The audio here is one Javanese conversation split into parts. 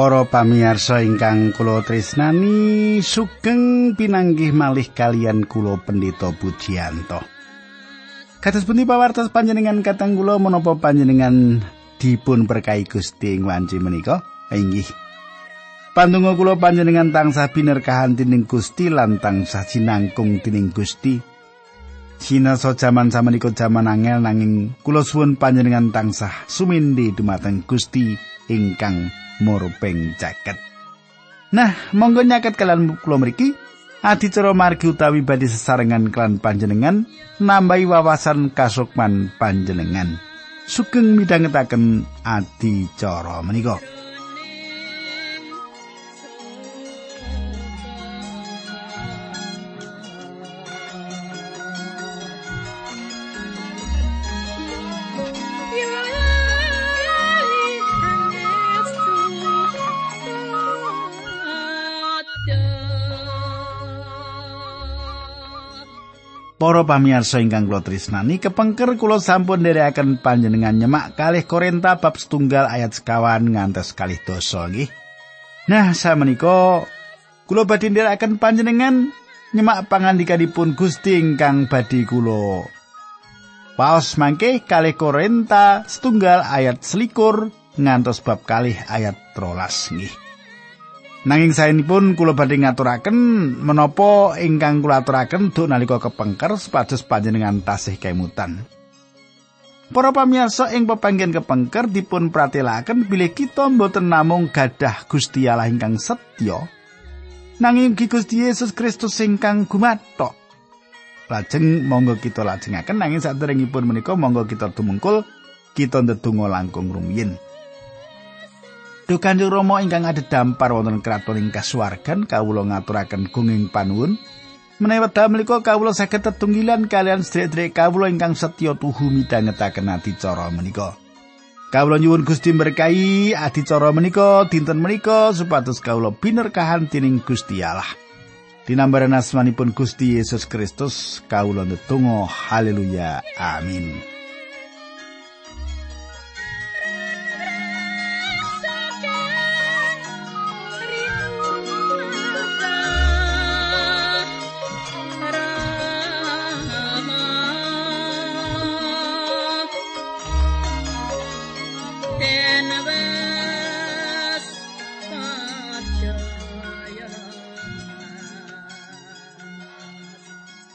Para pamirsa ingkang kula tresnani, sugeng pinanggih malih kalian kula Pendeta Pujiyanto. Kados pundi pawartos panjenengan katang kula menapa panjenengan dipun berkahi Gusti ing wanci menika? Inggih. Pandonga kula panjenengan tansah binerkahan dening Gusti lan tansah sinangkung dening Gusti. Sinasa jaman samenika jaman angel nanging kula suwun panjenengan tansah sumindi dumateng Gusti ingkang murbeng jaket. Nah, monggo nyaket kalian kula mriki adicara margi utawi badhe sesarengan klan panjenengan nambahi wawasan kasukman panjenengan. Sugeng midhangetaken adicara menika. Para pamirsa ingkang kula tresnani, kepengker kula sampun nderekaken panjenengan nyemak kalih Korinta bab setunggal ayat sekawan ngantos kalih dosa nggih. Nah, samenika kula badhe nderekaken panjenengan nyemak pangandikanipun Gusti ingkang badhe kula Paos mangke kalih Korinta setunggal ayat selikur ngantos bab kalih ayat trolas nggih. Nanging saenipun kula badhe ngaturaken menapa ingkang kula aturaken duk nalika kepengker supados panjenengan tasih kemutan. Para pamirsa ing pepanggen kepengker dipun pratelaken bilih kita mboten namung gadah Gusti Allah ingkang setya nanging ugi Gusti Yesus Kristus ingkang gumathok. Lajeng monggo kita lajengaken nanging saderengipun menika monggo kita tumungkul kita ndedonga langkung rumiyin. Duh Kanjeng Rama ingkang dampar wonten kraton ing kasuwargan kawula ngaturaken gunging panuwun. Menawi wekdal menika kawula saged tetunggilan kalian sedherek-sedherek kawula ingkang setya tuhu midhangetaken adicara menika. Kawula nyuwun Gusti berkahi adicara menika dinten menika supados kawula binerkahan dening Gusti Allah. Dinambaran asmanipun Gusti Yesus Kristus kawula ndedonga haleluya amin.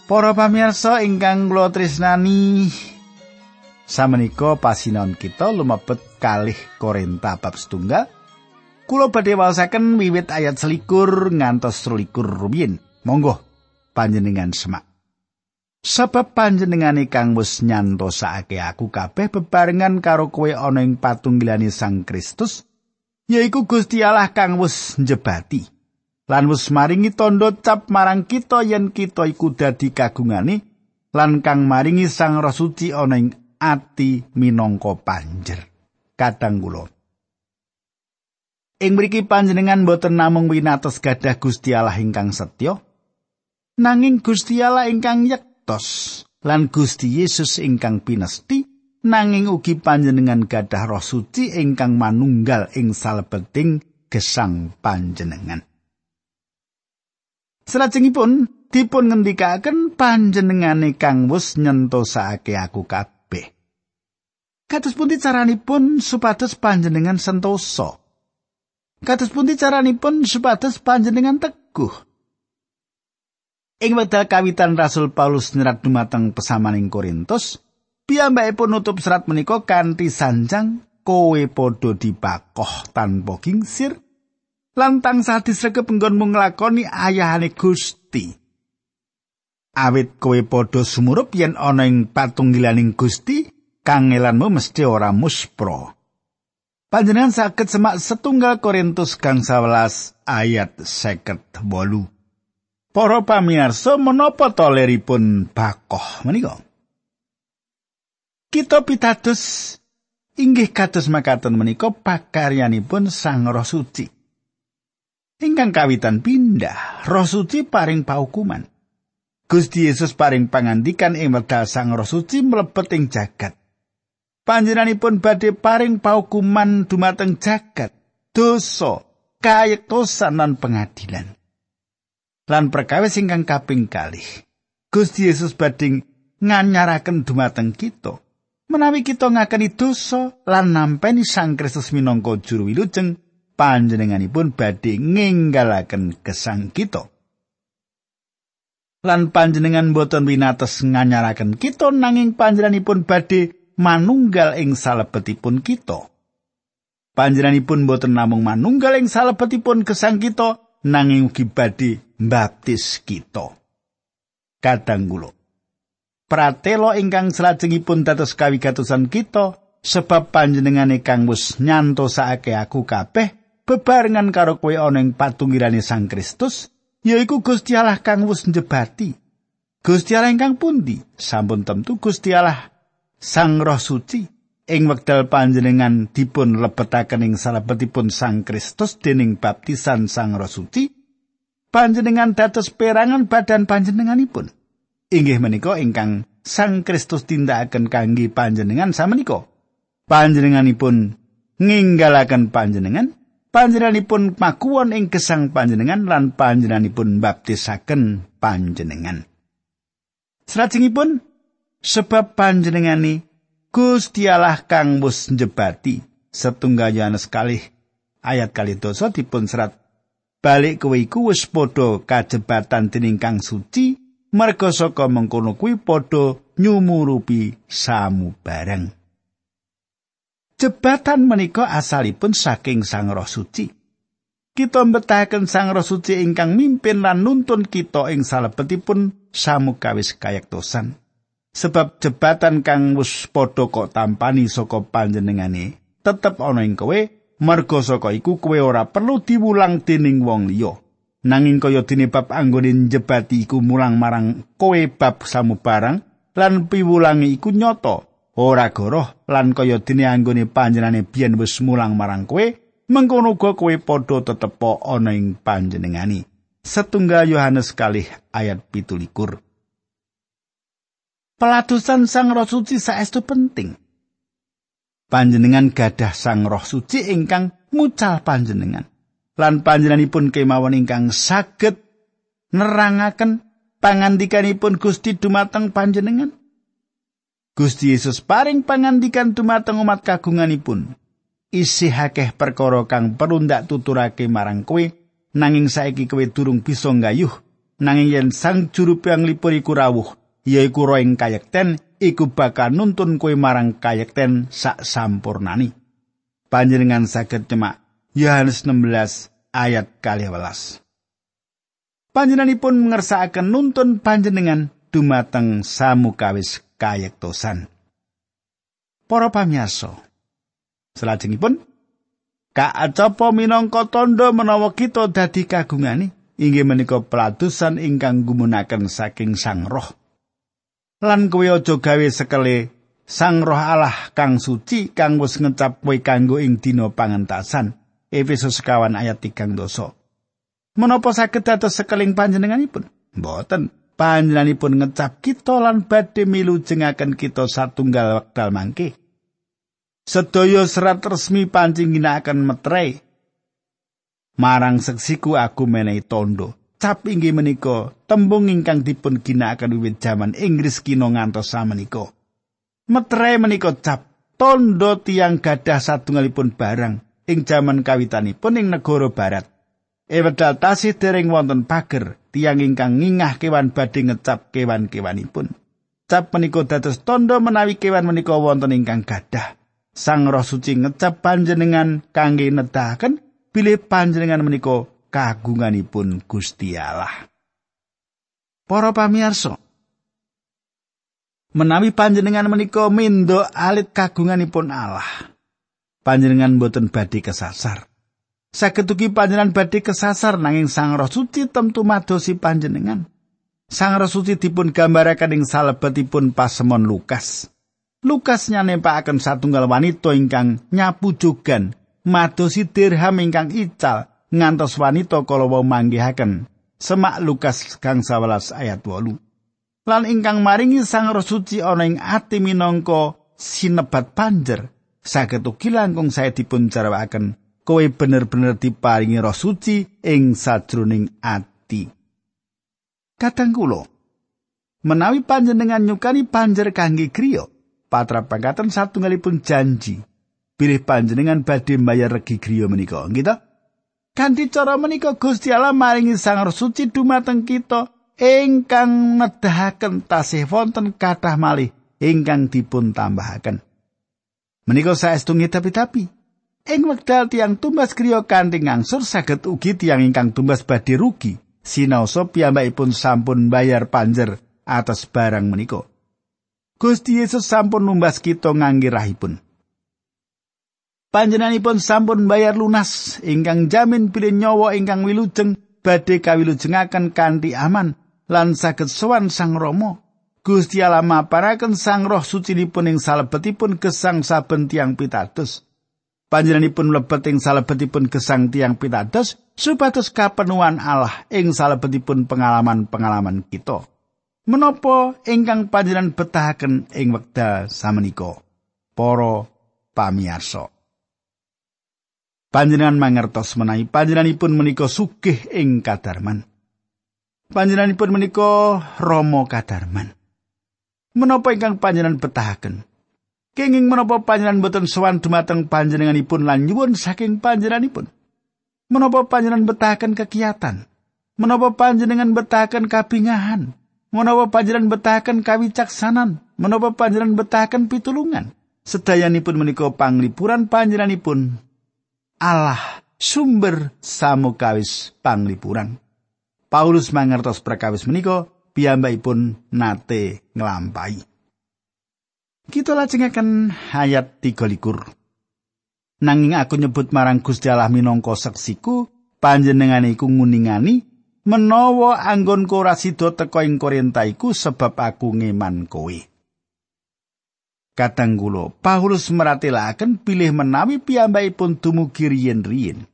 Para pamirsa ingkang kula tresnani, samenika pasinon kita lumebet kalih Korinta bab setunggal. Kula badhe waosaken wiwit ayat selikur ngantos selikur rumiyin. Monggo panjenengan semak. Sebab panjenengane kang wis nyantosake aku kabeh bebarengan karo kowe ana ing patunggilane Sang Kristus, yaiku Gusti Allah kang wis njebati. Lan wis maringi tondo cap marang kita yen kita iku dadi kagungane lan kang maringi sang roh suci ana ing ati minangka panjer. Kadang kula. Ing mriki panjenengan boten namung winates gadah Gusti Allah ingkang setya nanging Gusti Allah ingkang yektos lan Gusti Yesus ingkang pinesti nanging ugi panjenengan gadah roh suci ingkang manunggal ing salebeting gesang panjenengan Salajengipun dipun ngendikaken panjenengane kang wis nyentosake aku kabeh. Kados pundi caranipun supados panjenengan sentosa? Kados pundi caranipun supados panjenengan teguh? Ing wekdal kawitan Rasul Paulus nyerat dumateng pesamaning Korintus, piyambakipun nutup serat menika kanthi sanjang kowe padha dibakoh tanpa gingsir lan tansah disregep nggonmu nglakoni ayahane Gusti. Awit kowe padha sumurup yen ana ing patunggilaning Gusti, kangelanmu mesti ora muspro. Panjenengan saged semak setunggal Korintus kang 11 ayat seket bolu. Para pamirsa menapa toleripun bakoh menika? Kita pitados inggih kados makaten menika pakaryanipun Sang Roh Suci. Ingkang kawitan pindah roh suci paring paukuman Gusti Yesus paring pangandikan ing wekdal Sang Roh Suci mlebet ing jagat panjenenganipun badhe paring paukuman dumateng jagat dosa, kayektosan lan pengadilan. Lan perkawis ingkang kaping kalih, Gusti Yesus badhe nganyaraken dumateng kita. Menawi kita ngakeni dosa lan nampeni Sang Kristus minangka juru wilujeng, panjenenganipun badhe nginggalaken gesang kita. Lan panjenengan boten winates nganyaraken kita nanging panjenenganipun badhe manunggal ing salebetipun kita. Panjenenganipun boten namung manunggal ing salebetipun gesang kita nanging ugi badhe mbaptis kita. Kadang kula pratelo ingkang salajengipun dados kawigatosan kita sebab panjenengane kang wis nyantosake aku kabeh bebarengan karo kowe ana ing patungirane Sang Kristus yaiku Gusti Allah kang wis njebati. Gusti Allah ingkang pundi? Sampun tentu Gusti Allah Sang Roh Suci ing wekdal panjenengan dipun lebetaken ing salebetipun Sang Kristus dening baptisan Sang Roh Suci panjenengan dados perangan badan panjenenganipun. Inggih menika ingkang Sang Kristus tindakaken kangge panjenengan samenika panjenenganipun nginggalaken panjenengan panjenenganipun makuwon ing gesang panjenengan lan panjenenganipun baptisaken panjenengan. Salajengipun sebab panjenengani Gusti Allah kang wis njebati setunggal Yohanes kalih ayat kali dosa dipun serat balik kowe iku wis padha kajebatan dening kang suci merga saka mengkono kuwi padha nyumurupi samu bareng. Jebatan menika asalipun saking Sang Roh Suci. Kita mbetahaken Sang Roh Suci ingkang mimpin lan nuntun kita ing salebetipun samukawis kayektosan. Sebab jebatan kang wis padha kok tampani saka panjenengane tetep ana ing kowe, merga saka iku kowe ora perlu diwulang dening wong liya. Nanging kaya dene bab anggone njebati iku mulang marang kowe bab samubarang lan piwulangi iku nyata. Ora goroh lan kaya dene anggone panjenengane biyen wis mulang marang kowe mengkono uga kowe padha tetep ana ing panjenengani setunggal Yohanes kalih ayat pitulikur Pelatusan Sang Roh Suci saestu penting. Panjenengan gadah Sang Roh Suci ingkang mucal panjenengan. Lan panjenenganipun kemawon ingkang saged nerangaken pangandikanipun Gusti dumateng panjenengan. Gusti Yesus paring pangandikan dumateng umat kagunganipun. Isih akeh perkara kang perlu ndak tuturake marang kowe, nanging saiki kowe durung bisa nggayuh. Nanging yen sang juru panglipur iku rawuh, yaiku roh ing kayekten, iku bakal nuntun kowe marang kayekten sak sampurnani. Panjenengan saged cemak Yohanes 16 ayat 12. Panjenenganipun ngersakaken nuntun panjenengan dumateng samukawis kayektosan. Para pamirsa, salajengipun kaacapa minangka tandha menawa kita dadi kagungane inggih menika pelatusan ingkang gumunaken saking Sang Roh. Lan kowe aja gawe sekele Sang Roh Allah kang suci kang wis ngecap kowe kanggo ing dina pangentasan. Efesus sekawan ayat 3 dosa. Menapa saged dados sekeling panjenenganipun? Mboten. Panjenenganipun ngecap kita lan badhe milujengaken kita satunggal wekdal mangke. Sedaya serat resmi pancing ginakaken metre. Marang seksiku aku menehi tondo. Cap inggih menika tembung ingkang dipun ginakaken wiwit jaman Inggris kino ngantos samenika. Metre menika cap tondo tiang gadah satunggalipun barang ing jaman kawitanipun ing negara barat. Ewedal tasih dereng wonten pager tiang ingkang ngingah kewan badhe ngecap kewan-kewanipun. Cap menika dados tondo menawi kewan menika wonten ingkang gadah. Sang Roh Suci ngecap panjenengan kangge nedahaken bilih panjenengan menika kagunganipun Gusti Allah. Para pamirsa, menawi panjenengan menika mindo alit kagunganipun Allah, panjenengan boten badhe kesasar. Saged ugi panjenengan badhe kesasar nanging Sang Roh Suci tentu madosi panjenengan. Sang Roh Suci dipun gambaraken ing salebetipun pasemon Lukas. Lukas nyanempakaken satunggal wanita ingkang nyapu jogan madosi dirham ingkang ical ngantos wanita kala wau manggihaken. Semak Lukas kang 11 ayat 8. Lan ingkang maringi Sang Roh Suci ana ing ati minangka sinebat panjer saged ugi langkung saya dipun jarwaken kowe bener-bener diparingi roh suci ing sajroning ati. Kadang kula menawi panjenengan nyukani panjer kangge griya, patrapangkatan satunggalipun janji bilih panjenengan badhe mbayar regi griya menika, nggih? Kanthi cara menika Gusti Allah maringi Sang Roh Suci dumateng kita ingkang nedahaken tasih wonten kathah malih ingkang dipun tambahaken. Menika saestu tapi-tapi. Ing wekdal tiang tumbas kriya kanthi ngangsur saged ugi tiang ingkang tumbas badhe rugi sinaosa piyambakipun sampun bayar panjer atas barang menika. Gusti Yesus sampun numbas kita ngangge rahipun. Panjenenganipun sampun bayar lunas ingkang jamin pilih nyawa ingkang wilujeng badhe kawilujengaken kanthi aman lan saged sowan Sang Rama. Gusti Allah maparaken Sang Roh Sucinipun ing salebetipun gesang saben tiang pitados. Panjenenganipun mlebet ing salebetipun gesang tiang pitados supados kapenuhan Allah ing salebetipun pengalaman-pengalaman kita. Menapa ingkang panjenengan betahaken ing wekdal samenika? Para pamirsa. Panjenengan mangertos menawi panjenenganipun menika sugih ing kadarman. Panjenenganipun menika Rama kadarman. menapa ingkang panjenengan betahaken kenging menapa panjenengan boten sowan dumateng panjenenganipun lan nyuwun saking panjenenganipun? Menapa panjenengan betahaken kekiatan? Menapa panjenengan betahaken kabingahan? Menapa panjenengan betahaken kawicaksanan? Menapa panjenengan betahaken pitulungan? Sedayanipun menika panglipuran panjenenganipun Allah sumber samukawis panglipuran. Paulus mangertos perkawis menika piyambakipun nate nglampahi. Kita lajengaken ayat 23. Nanging aku nyebut marang Gusti Allah minangka seksiku, panjenengane iku nguningani menawa anggonku ora sida teka ing Korinta sebab aku ngeman kowe. Kadang kula Paulus meratelaken pilih menawi piyambakipun dumugi riyin-riyin.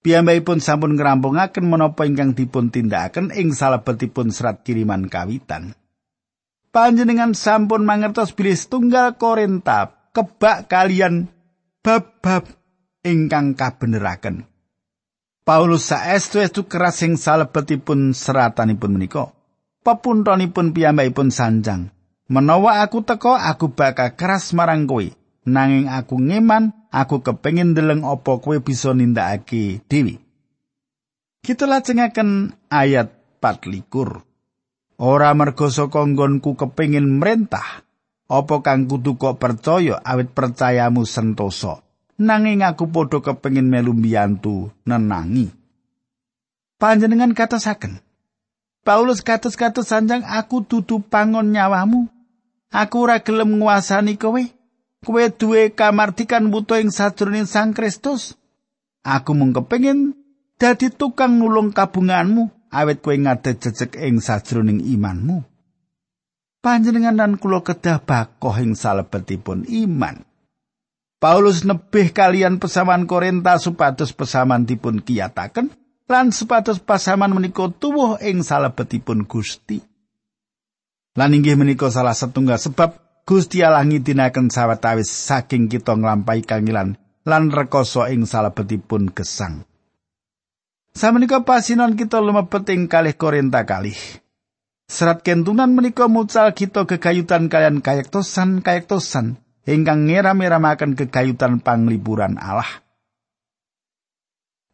Piyambakipun sampun ngrampungaken menapa ingkang dipun tindakaken ing salebetipun serat kiriman kawitan. Panjenengan sampun mangertos bilih tunggal Korinta kebak kalian bab-bab ingkang kabeneraken. Paulus saestu-estu keras ing salebetipun seratanipun menika. Pepuntonipun piyambakipun sanjang. Menawa aku teko aku bakal keras marang kowe. Nanging aku ngeman aku kepengin ndeleng apa kowe bisa nindakake dhewe. Kita lajengaken ayat 24. Ora mergo saka nggonku kepengin merentah, apa kang kudu kok percaya awit percayamu sentosa. Nanging aku padha kepengin melu mbiyantu nenangi. Panjenengan katasaken, Paulus katus-katus sanjang aku dudu pangon nyawamu. Aku ora gelem nguasani kowe. Kowe duwe kamardikan buta ing sajroning Sang Kristus. Aku mung kepengin dadi tukang nulung kabunganmu awet kowe ngade jejeg ing sajroning imanmu. Panjenengan lan kula kedah bakoh ing salebetipun iman. Paulus nebih kalian pesaman Korinta supados pesaman dipun kiyataken lan supados pasaman menika tuwuh ing salebetipun Gusti. Lan inggih menika salah setunggal sebab Gusti Allah ngidinaken sawetawis saking kita nglampahi kangilan lan rekoso ing salebetipun gesang. Samenika pasinon kita lumebet ing kalih Korinta kalih. Serat kentunan menika mucal kita kegayutan kalian kayektosan kayektosan ingkang ngeram-eramaken kegayutan panglipuran Allah.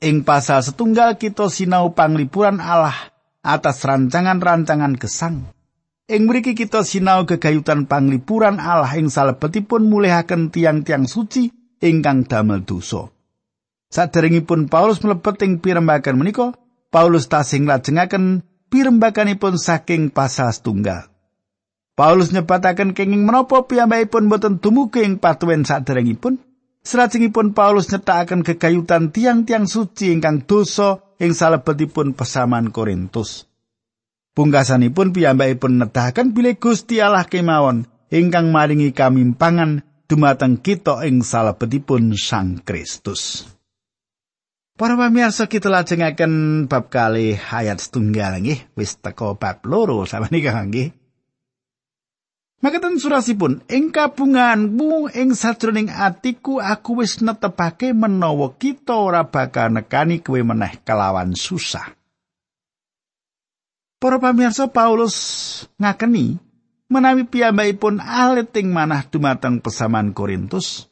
Ing pasal setunggal kita sinau panglipuran Allah atas rancangan-rancangan gesang. Ing mriki kita sinau gegayutan panglipuran Allah ing salebetipun mulihaken tiang-tiang suci ingkang damel dosa. Saderengipun Paulus mlebet ing pirembagan menika, Paulus tasing lajengaken pirembaganipun saking pasal setunggal. Paulus nyebataken kenging menapa piyambakipun boten dumugi ing patuwen saderengipun. Salajengipun Paulus nyetakaken gegayutan tiang-tiang suci ingkang dosa ing salebetipun pesaman Korintus. Pungkasanipun piyambakipun nedahaken bilih Gusti Allah kemawon ingkang maringi kamimpangan dumateng kita ing salebetipun Sang Kristus. Para pamirsa kita lajengaken bab kali ayat setunggal nggih wis teko bab loro sama nika nggih. Makaten surasipun, ing kabunganmu ing sajroning atiku aku wis netepake menawa kita ora bakal nekani kowe meneh kelawan susah. Para pamirsa Paulus ngakeni menawi piyambakipun alit ing manah dumateng pesaman Korintus.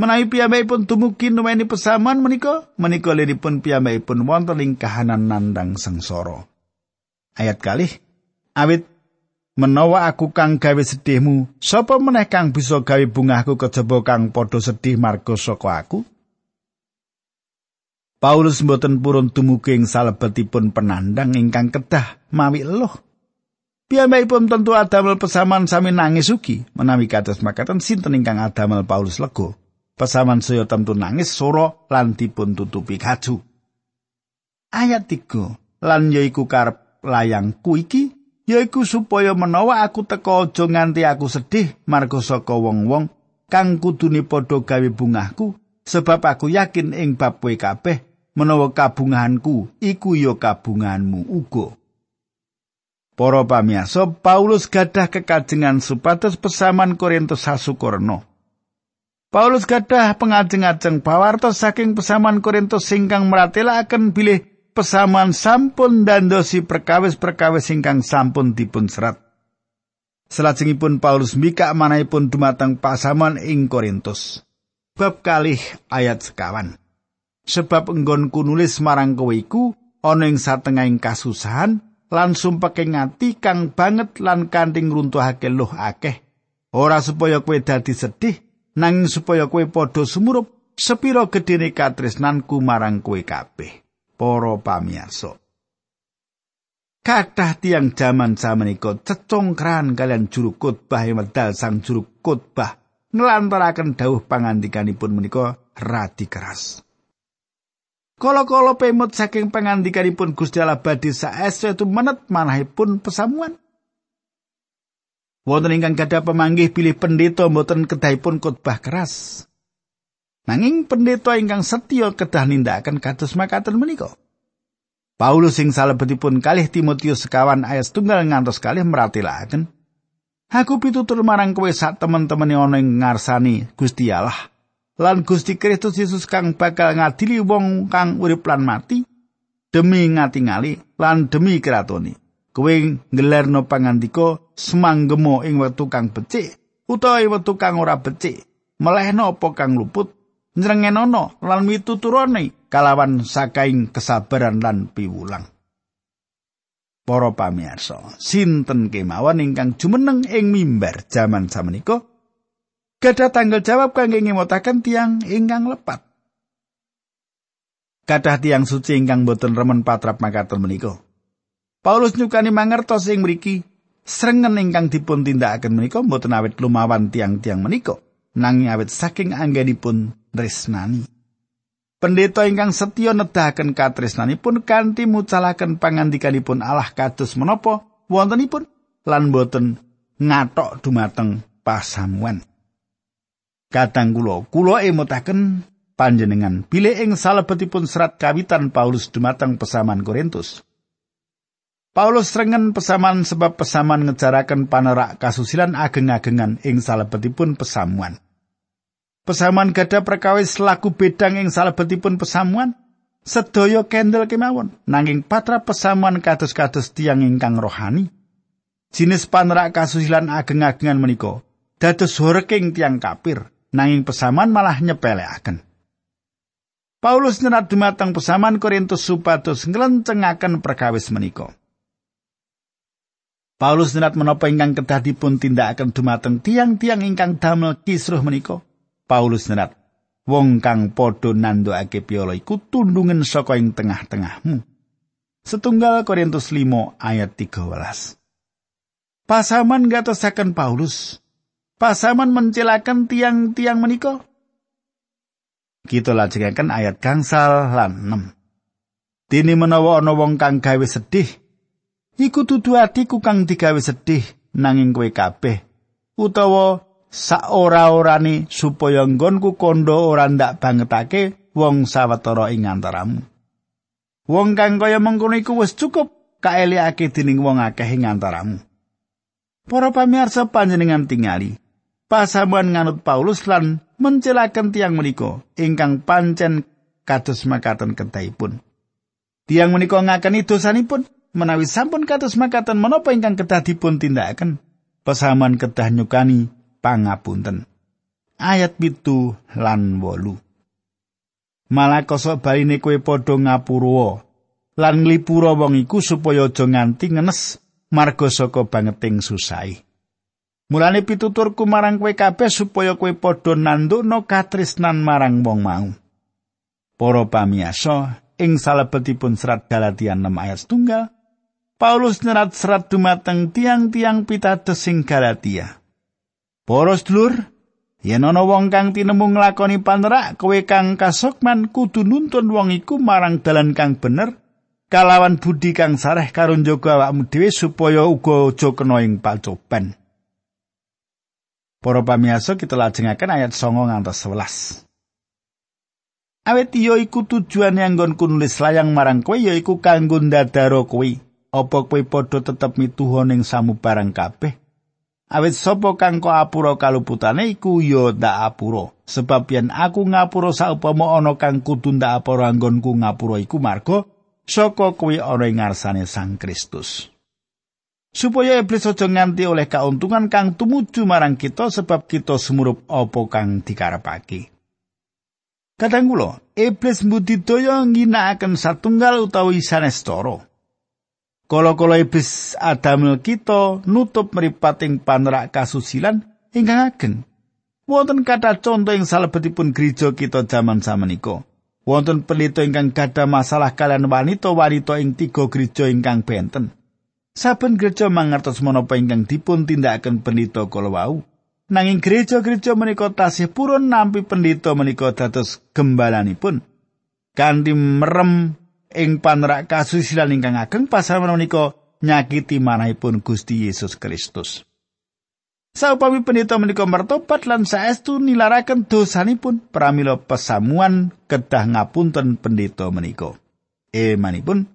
Menawi piyambakipun dumugi nuweni pesaman menika, menika liripun piyambakipun wonten ing kahanan nandang sengsara. Ayat kalih, awit Menawa aku kang gawe sedihmu, sapa meneh kang bisa gawe bungahku kejaba kang padha sedih marga saka aku? Paulus mboten purun dumugi ing salebetipun penandang ingkang kedah mawi eluh. Piyambakipun tentu adamel pesaman sami nangis ugi menawi kados makaten sinten ingkang adamel Paulus lego. Pesaman saya tentu nangis soro lan dipun tutupi kaju. Ayat 3 lan yaiku karep layangku iki yaiku supaya menawa aku teka aja nganti aku sedih marga saka wong-wong kang kudune padha gawe bungahku sebab aku yakin ing bab kowe kabeh menawa kabungahanku iku ya kabungahanmu uga Para pamiyasa Paulus gadah kekajengan supados pesaman Korintus sasukurna Paulus gadah pengajeng-ajeng pawartos saking pesaman Korintus singkang meratelaken bilih pesaman sampun dandosi perkawis-perkawis ingkang sampun dipun serat. Selajengipun Paulus mbikak manahipun dumateng pasaman ing Korintus. Bab kalih ayat sekawan. Sebab enggonku nulis marang kowe iku ana ing satengahing kasusahan lan sumpeke ngati kang banget lan kanthi ngruntuhake luh akeh. Ora supaya kowe dadi sedih, nanging supaya kowe padha sumurup sepira gedene katresnanku marang kowe kabeh. para pamirsa. Kathah tiang jaman samenika cecongkran kalian juru khotbah medal sang juru khotbah ngelantaraken dawuh pangandikanipun menika radi keras. Kala-kala pemut saking pangandikanipun Gusti Allah badhe saestu menet manahipun pesamuan. Wonten ingkang gadah pemanggih pilih pendeta mboten kedahipun khotbah keras. Nanging pendeta ingkang setya kedah nindakaken kados makaten menika. Paulus sing salebetipun kalih Timotius sekawan ayat tunggal ngantos kalih meratelaken Aku pitutur marang kowe sak temen-temene ana ing ngarsani Gusti Allah lan Gusti Kristus Yesus kang bakal ngadili wong kang urip lan mati demi ngatingali lan demi kratone. Kowe nggelarno pangandika semanggemo ing wektu kang becik utawa ing wektu kang ora becik. Melehno apa kang luput nyrengenono lan mituturane kalawan sakaing kesabaran lan piwulang. Para pamirsa, sinten kemawon ingkang jumeneng ing mimbar jaman samenika gadah tanggal jawab kangge ngemotaken tiang ingkang lepat. Kadah tiang suci ingkang boten remen patrap makaten menika. Paulus nyukani mangertos ing mriki srengen ingkang dipun tindakaken menika boten awet lumawan tiang-tiang menika. nanging awet saking anggenipun tresnani. Pendeta ingkang setya nedahaken katresnanipun kanthi mucalaken pangandikanipun Allah kados menapa wontenipun lan boten ngatok dumateng pasamuan. Kadang kula, kula emutaken panjenengan bilih ing salebetipun serat kawitan Paulus dumateng pesaman Korintus. Paulus rengen pesaman sebab pesaman ngejaraken panerak kasusilan ageng-agengan ing salebetipun pesamuan. Pesamuan gada perkawis laku bedang ing salebetipun pesamuan. Sedaya kendel kemawon. Nanging patra pesamuan kados-kados tiang ingkang rohani. Jinis panerak kasusilan ageng-agengan menika dados horeking tiang kapir. Nanging pesamuan malah nyepeleaken. Paulus nyerat dumateng pesaman Korintus supados nglencengaken perkawis menika. Paulus niat menapa ingkang kedah dipun tindakaken dumateng tiang-tiang ingkang damel kisruh menika. Paulus niat wong kang padha nandhakake piala iku tundungen saka ing tengah-tengahmu. Setunggal Korintus 5 ayat 13. Pasaman gatosaken Paulus. Pasaman mencilakan tiang-tiang menika. Kita lajengaken ayat gangsal lan 6. Dini menawa ana wong kang gawe sedih, iku dudu atiku kang digawe sedih nanging kowe kabeh. Utawa sak ora-orane supaya nggonku kondo ora ndak bangetake wong sawetara ing antaramu. Wong kang kaya mengkono iku wis cukup kaeliake dening wong akeh ing antaramu. Para pamirsa panjenengan tingali pasamuan nganut Paulus lan mencelaken tiang menika ingkang pancen kados makaten kedahipun. Tiang menika ngakeni dosanipun menawi sampun kados makaten menapa ingkang kedah dipun tindakaken pasamuan kedah nyukani pangapunten. Ayat pitu lan wolu. Malah kosok baline kowe padha ngapura lan nglipura wong iku supaya aja nganti ngenes marga saka bangeting susai. Mulane pituturku marang kowe kabeh supaya kowe padha nandukno katresnan marang wong mau. Para pamiyasa, ing salebetipun serat Galatia 6 ayat setunggal, Paulus nyerat serat dumateng tiang-tiang pitados sing Galatia. Para sedulur, yen ana wong kang tinemu nglakoni panerak, kowe kang kasokman kudu nuntun wong iku marang dalan kang bener kalawan budi kang sareh karo njaga awakmu dhewe supaya uga aja kena ing pacoban. Para pamiyasa kita lajengaken ayat 9 ngantos 11. Awet yo iku tujuan yang nggonku nulis layang marang kowe ya iku kanggo ndadaro kowe. Apa kowe padha tetep mituha ning samubarang kabeh? Awet sapa kang kok apura kaluputane iku ya ndak apura. Sebab yen aku ngapura saupama ana kang kudu ndak apura nggonku ngapura iku marga saka kowe ana ing ngarsane Sang Kristus. supaya iblis aja nganti oleh kauntungan kang tumuju marang kita sebab kita semurup apa kang dikarepake. Kadang kula, iblis mbudidaya ngginakaken satunggal utawi sanes cara. Kala-kala iblis adamel kita nutup meripating panerak kasusilan ingkang ageng. Wonten kata contoh ing salebetipun gereja kita zaman samenika. Wonten pelito ingkang gadah masalah kalian wanita-wanita ing tiga gereja ingkang benten. Saben gereja mangertos menapa ingkang dipun tindakaken pendhita kala wau. Nanging gereja-gereja menika tasih purun nampi pendhita menika dados gembalanipun. Kanthi merem ing panerak kasusilan ingkang ageng pasal menika nyakiti manahipun Gusti Yesus Kristus. Saupami pendhita menika mertobat lan saestu nilaraken dosanipun pramila pesamuan kedah ngapunten pendhita menika. Emanipun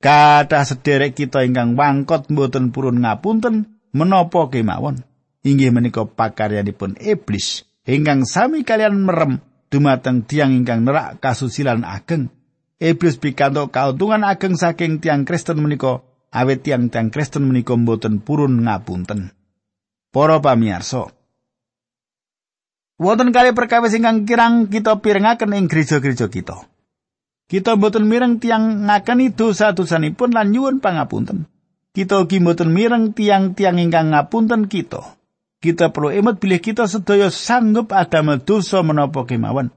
Kathah sederek kita ingkang wangkot mboten purun ngapunten menapa kemawon. Inggih menika pakaryanipun iblis ingkang sami kalian merem dumateng tiang ingkang nerak kasusilan ageng. Iblis pikantuk kauntungan ageng saking tiang Kristen menika awet tiang-tiang Kristen menika mboten purun ngapunten. Para pamirsa, wonten kali perkawis ingkang kirang kita pirengaken ing gereja-gereja kita. Kita mboten mireng tiang ngakeni dosa-dosanipun lan nyuwun pangapunten. Kita ugi mboten mireng tiang-tiang ingkang ngapunten kita. Kita perlu emet bilih kita sedaya sanggup adamel dosa menapa kemawon.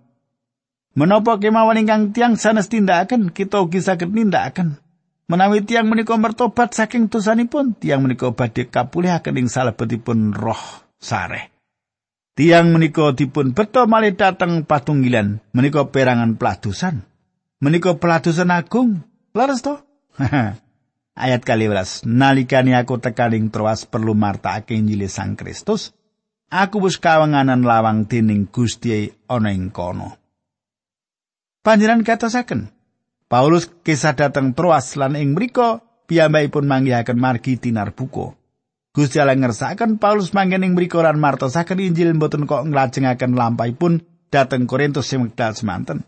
Menapa kemawon ingkang tiang sanes tindakaken, kita ugi saged nindakaken. Menawi tiang menika mertobat saking dosanipun, tiang menika badhe kapulihaken ing salebetipun roh sareh. Tiang menika dipun beto malih dateng patunggilan, menika perangan peladusan. menika peladosan agung leres to ayat kali welas nalikani aku tekaning terwas perlu martakake Injil Sang Kristus aku wis kawenganan lawang dening Gusti ana ing kono panjenengan katosaken Paulus kisah dateng terwas lan ing mriku piyambakipun manggihaken margi tinar buko Gusti Allah ngersakaken Paulus manggen ing mriku lan martosaken Injil mboten kok nglajengaken lampahipun dateng Korintus sing wekdal semanten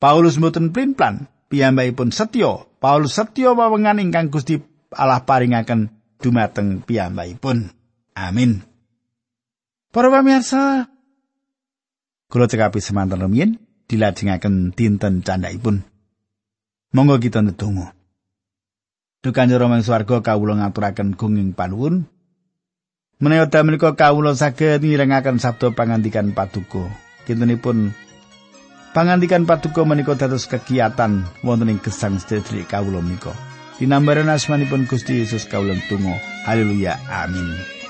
Paulus mboten plan piyambakipun setya. Paulus setya wawengan ingkang Gusti Allah paringaken dumateng piyambakipun. Amin. Para pamirsa, kula cekapi semanten rumiyin dilajengaken dinten candhaipun. Monggo kita ndedonga. Dukan jero mung swarga kawula ngaturaken gunging panuwun. Menawi menika kawula saged mirengaken sabda pangandikan paduka. Kintenipun Pangandikan paduka menika dados kegiatan wonten ing gesang sedherek kawula menika. Dinambaran asmanipun Gusti Yesus kawula tunggu. Haleluya. Amin.